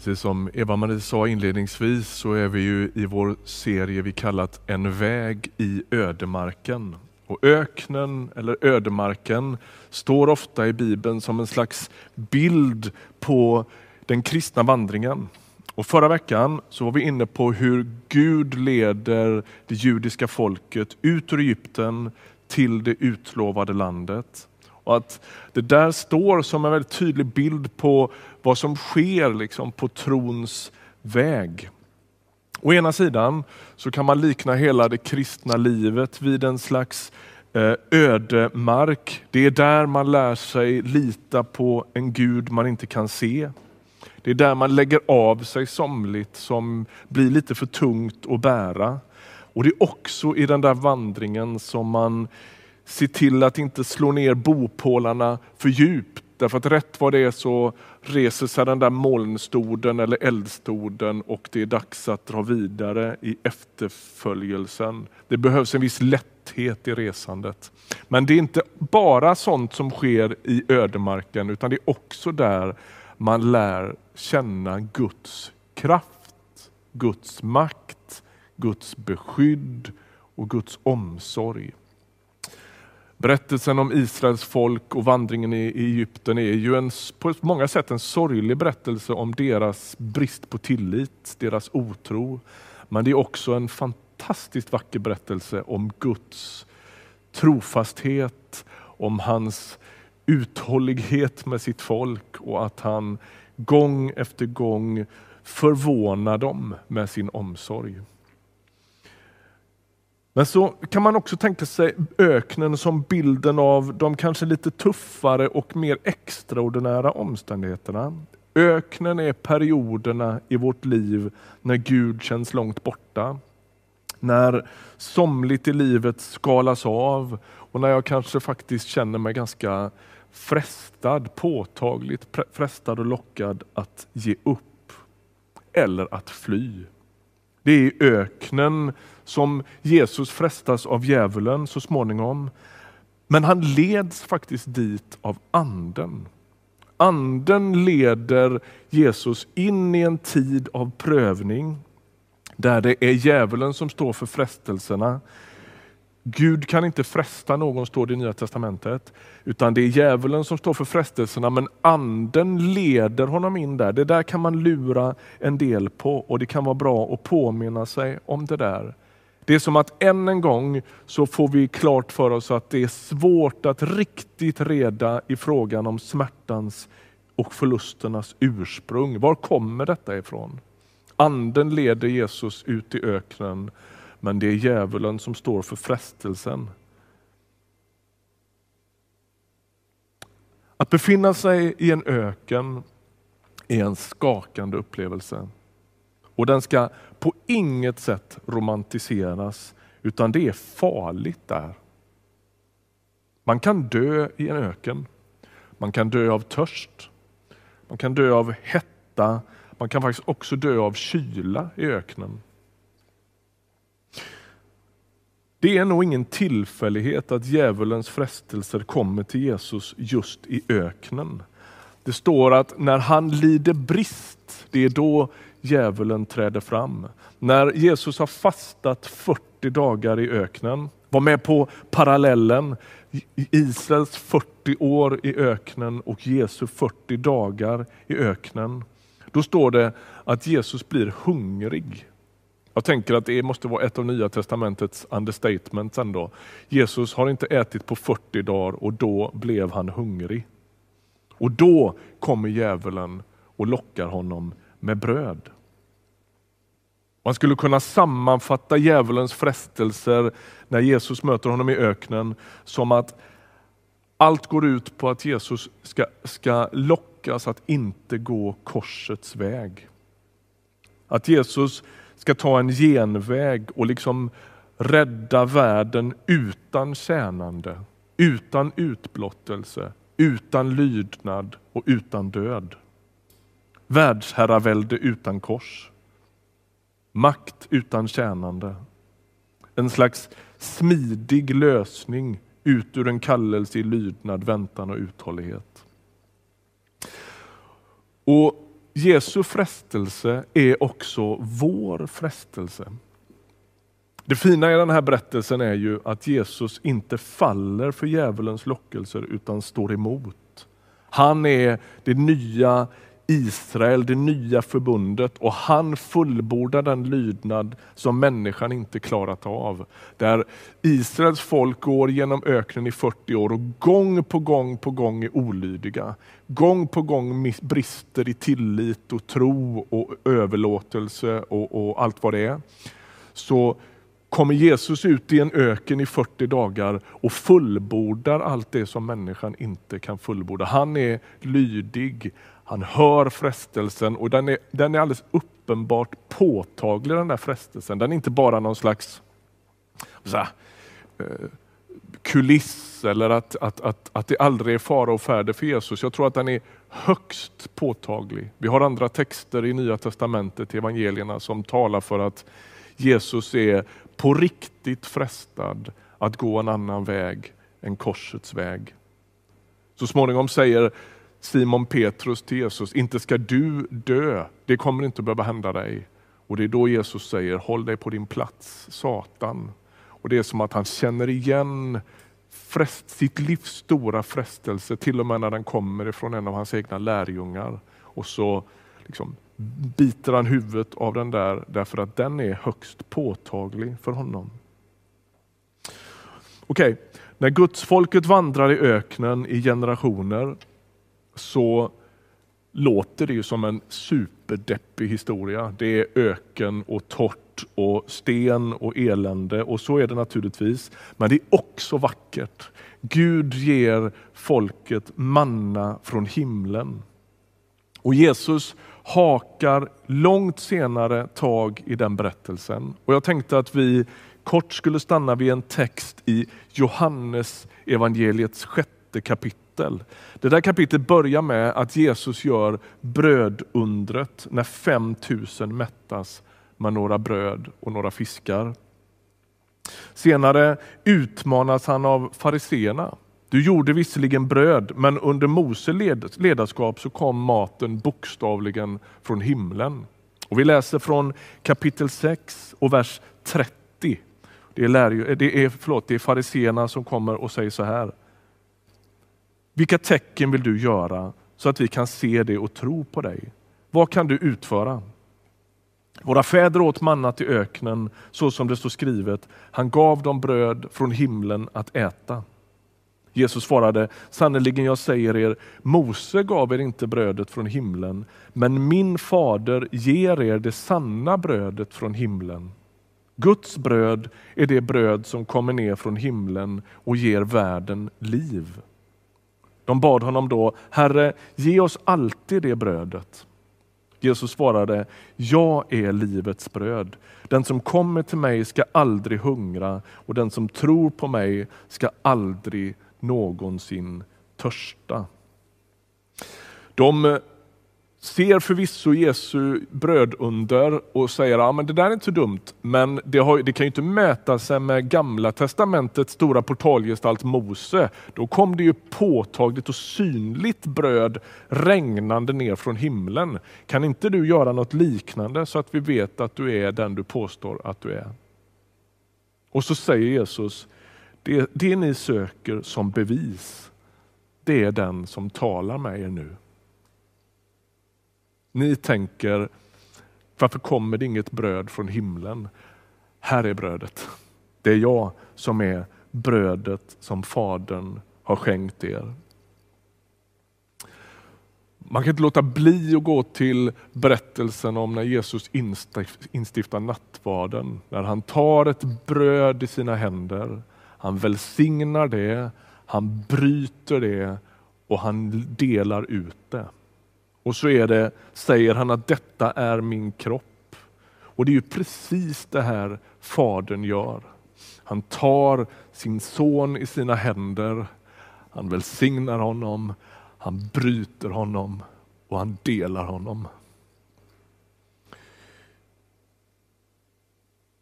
Precis som Eva-Marie sa inledningsvis så är vi ju i vår serie vi kallat En väg i ödemarken. Och öknen eller ödemarken står ofta i Bibeln som en slags bild på den kristna vandringen. Och förra veckan så var vi inne på hur Gud leder det judiska folket ut ur Egypten till det utlovade landet. Och att det där står som en väldigt tydlig bild på vad som sker liksom på trons väg. Å ena sidan så kan man likna hela det kristna livet vid en slags eh, ödemark. Det är där man lär sig lita på en Gud man inte kan se. Det är där man lägger av sig somligt som blir lite för tungt att bära. Och det är också i den där vandringen som man Se till att inte slå ner bopålarna för djupt. Därför att rätt vad det är så reser sig den där molnstoden eller eldstoden och det är dags att dra vidare i efterföljelsen. Det behövs en viss lätthet i resandet. Men det är inte bara sånt som sker i ödemarken utan det är också där man lär känna Guds kraft, Guds makt, Guds beskydd och Guds omsorg. Berättelsen om Israels folk och vandringen i Egypten är ju en, på många sätt en sorglig berättelse om deras brist på tillit, deras otro. Men det är också en fantastiskt vacker berättelse om Guds trofasthet, om hans uthållighet med sitt folk och att han gång efter gång förvånar dem med sin omsorg. Men så kan man också tänka sig öknen som bilden av de kanske lite tuffare och mer extraordinära omständigheterna. Öknen är perioderna i vårt liv när Gud känns långt borta. När somligt i livet skalas av och när jag kanske faktiskt känner mig ganska frestad, påtagligt frestad och lockad att ge upp eller att fly. Det är i öknen som Jesus frestas av djävulen så småningom. Men han leds faktiskt dit av anden. Anden leder Jesus in i en tid av prövning där det är djävulen som står för frestelserna. Gud kan inte fresta någon, står det i Nya Testamentet. Utan det är djävulen som står för frestelserna, men anden leder honom in där. Det där kan man lura en del på och det kan vara bra att påminna sig om det där. Det är som att än en gång så får vi klart för oss att det är svårt att riktigt reda i frågan om smärtans och förlusternas ursprung. Var kommer detta ifrån? Anden leder Jesus ut i öknen men det är djävulen som står för frestelsen. Att befinna sig i en öken är en skakande upplevelse. Och den ska på inget sätt romantiseras, utan det är farligt där. Man kan dö i en öken. Man kan dö av törst. Man kan dö av hetta. Man kan faktiskt också dö av kyla i öknen. Det är nog ingen tillfällighet att djävulens frestelser kommer till Jesus just i öknen. Det står att när han lider brist, det är då djävulen träder fram. När Jesus har fastat 40 dagar i öknen, var med på parallellen, Israels 40 år i öknen och Jesu 40 dagar i öknen. Då står det att Jesus blir hungrig. Jag tänker att det måste vara ett av Nya Testamentets understatements ändå. Jesus har inte ätit på 40 dagar och då blev han hungrig. Och då kommer djävulen och lockar honom med bröd. Man skulle kunna sammanfatta djävulens frestelser när Jesus möter honom i öknen som att allt går ut på att Jesus ska, ska lockas att inte gå korsets väg. Att Jesus ska ta en genväg och liksom rädda världen utan tjänande, utan utblottelse, utan lydnad och utan död. Världsherravälde utan kors. Makt utan tjänande. En slags smidig lösning ut ur en kallelse i lydnad, väntan och uthållighet. Och Jesu frestelse är också vår frestelse. Det fina i den här berättelsen är ju att Jesus inte faller för djävulens lockelser utan står emot. Han är det nya Israel, det nya förbundet och han fullbordar den lydnad som människan inte klarat av. Där Israels folk går genom öknen i 40 år och gång på gång på gång är olydiga. Gång på gång brister i tillit och tro och överlåtelse och, och allt vad det är. Så kommer Jesus ut i en öken i 40 dagar och fullbordar allt det som människan inte kan fullborda. Han är lydig, han hör frestelsen och den är, den är alldeles uppenbart påtaglig den där frestelsen. Den är inte bara någon slags så här, eh, kuliss eller att, att, att, att det aldrig är fara och färde för Jesus. Jag tror att den är högst påtaglig. Vi har andra texter i Nya Testamentet, i evangelierna, som talar för att Jesus är på riktigt frestad att gå en annan väg än korsets väg. Så småningom säger Simon Petrus till Jesus, inte ska du dö, det kommer inte behöva hända dig. Och det är då Jesus säger, håll dig på din plats, Satan. Och Det är som att han känner igen frest, sitt livs stora frestelse, till och med när den kommer ifrån en av hans egna lärjungar. Och så liksom biter han huvudet av den där, därför att den är högst påtaglig för honom. Okej, okay. när Guds folket vandrar i öknen i generationer så låter det ju som en superdeppig historia. Det är öken och torrt och sten och elände och så är det naturligtvis. Men det är också vackert. Gud ger folket manna från himlen. Och Jesus hakar långt senare tag i den berättelsen. Och Jag tänkte att vi kort skulle stanna vid en text i Johannes evangeliets sjätte kapitel. Det där kapitlet börjar med att Jesus gör brödundret när 5000 mättas med några bröd och några fiskar. Senare utmanas han av fariseerna du gjorde visserligen bröd, men under Mose ledarskap så kom maten bokstavligen från himlen. Och vi läser från kapitel 6 och vers 30. Det är, lär, det är, förlåt, det är fariseerna som kommer och säger så här. Vilka tecken vill du göra så att vi kan se det och tro på dig? Vad kan du utföra? Våra fäder åt mannat i öknen så som det står skrivet. Han gav dem bröd från himlen att äta. Jesus svarade, sannerligen jag säger er, Mose gav er inte brödet från himlen, men min fader ger er det sanna brödet från himlen. Guds bröd är det bröd som kommer ner från himlen och ger världen liv. De bad honom då, Herre, ge oss alltid det brödet. Jesus svarade, jag är livets bröd. Den som kommer till mig ska aldrig hungra och den som tror på mig ska aldrig någonsin törsta. De eh, ser förvisso Jesu brödunder och säger att ja, det där är inte så dumt, men det, har, det kan ju inte mäta sig med gamla testamentets stora portalgestalt Mose. Då kom det ju påtagligt och synligt bröd regnande ner från himlen. Kan inte du göra något liknande så att vi vet att du är den du påstår att du är? Och så säger Jesus, det, det ni söker som bevis, det är den som talar med er nu. Ni tänker, varför kommer det inget bröd från himlen? Här är brödet. Det är jag som är brödet som Fadern har skänkt er. Man kan inte låta bli att gå till berättelsen om när Jesus instiftar nattvarden. När han tar ett bröd i sina händer han välsignar det, han bryter det och han delar ut det. Och så är det, säger han att detta är min kropp. Och det är ju precis det här Fadern gör. Han tar sin son i sina händer, han välsignar honom, han bryter honom och han delar honom.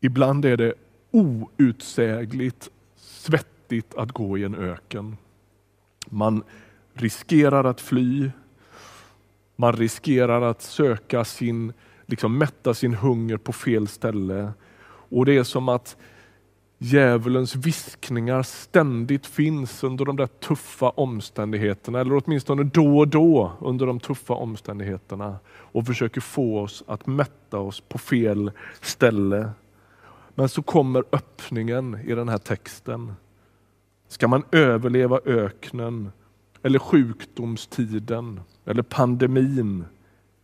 Ibland är det outsägligt svettigt att gå i en öken. Man riskerar att fly. Man riskerar att söka sin, liksom mätta sin hunger på fel ställe. Och det är som att djävulens viskningar ständigt finns under de där tuffa omständigheterna, eller åtminstone då och då under de tuffa omständigheterna och försöker få oss att mätta oss på fel ställe. Men så kommer öppningen i den här texten. Ska man överleva öknen eller sjukdomstiden eller pandemin,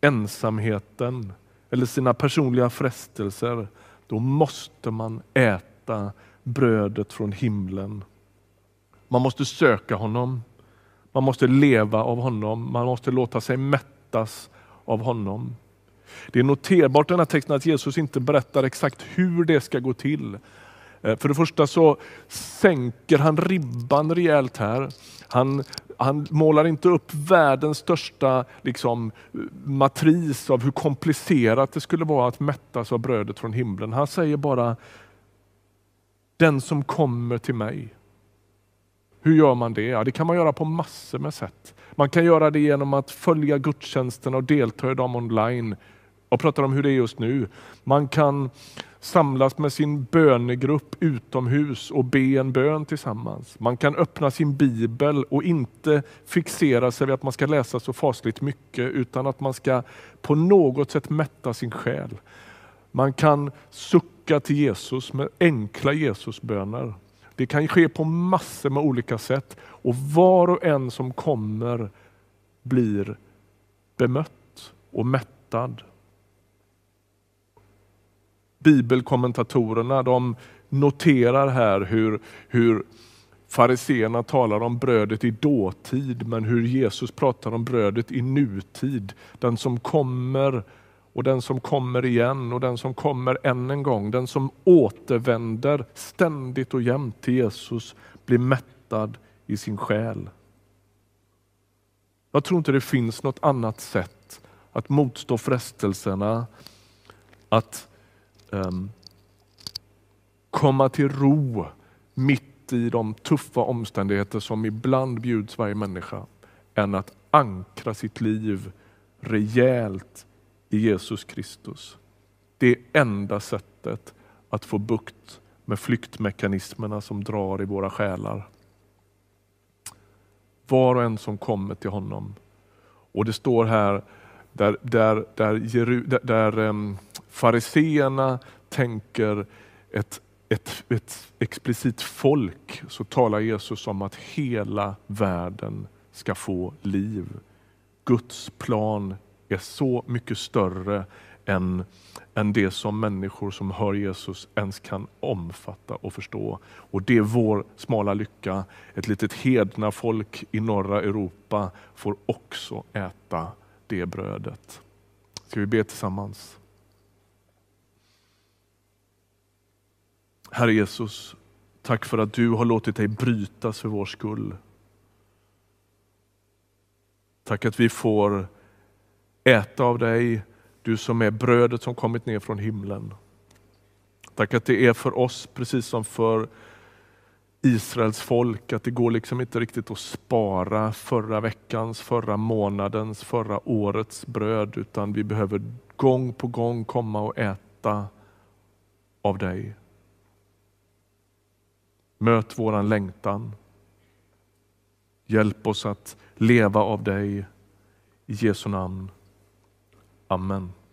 ensamheten eller sina personliga frestelser, då måste man äta brödet från himlen. Man måste söka honom. Man måste leva av honom. Man måste låta sig mättas av honom. Det är noterbart i den här texten att Jesus inte berättar exakt hur det ska gå till. Eh, för det första så sänker han ribban rejält här. Han, han målar inte upp världens största liksom, matris av hur komplicerat det skulle vara att mättas av brödet från himlen. Han säger bara, den som kommer till mig. Hur gör man det? Ja, det kan man göra på massor med sätt. Man kan göra det genom att följa gudstjänsterna och delta i dem online. Jag pratar om hur det är just nu. Man kan samlas med sin bönegrupp utomhus och be en bön tillsammans. Man kan öppna sin bibel och inte fixera sig vid att man ska läsa så fasligt mycket utan att man ska på något sätt mätta sin själ. Man kan sucka till Jesus med enkla Jesusböner. Det kan ske på massor med olika sätt och var och en som kommer blir bemött och mättad. Bibelkommentatorerna de noterar här hur, hur fariseerna talar om brödet i dåtid men hur Jesus pratar om brödet i nutid. Den som kommer och den som kommer igen och den som kommer än en gång. Den som återvänder ständigt och jämt till Jesus blir mättad i sin själ. Jag tror inte det finns något annat sätt att motstå frestelserna att um, komma till ro mitt i de tuffa omständigheter som ibland bjuds varje människa än att ankra sitt liv rejält i Jesus Kristus. Det är enda sättet att få bukt med flyktmekanismerna som drar i våra själar. Var och en som kommer till honom. Och det står här där, där, där, där, där um, fariseerna tänker ett, ett, ett explicit folk så talar Jesus om att hela världen ska få liv. Guds plan är så mycket större än, än det som människor som hör Jesus ens kan omfatta och förstå. Och det är vår smala lycka. Ett litet hedna folk i norra Europa får också äta det brödet. Ska vi be tillsammans? Herre Jesus, tack för att du har låtit dig brytas för vår skull. Tack att vi får äta av dig, du som är brödet som kommit ner från himlen. Tack att det är för oss, precis som för Israels folk, att det går liksom inte riktigt att spara förra veckans, förra månadens, förra årets bröd, utan vi behöver gång på gång komma och äta av dig. Möt våran längtan. Hjälp oss att leva av dig. I Jesu namn. Amen.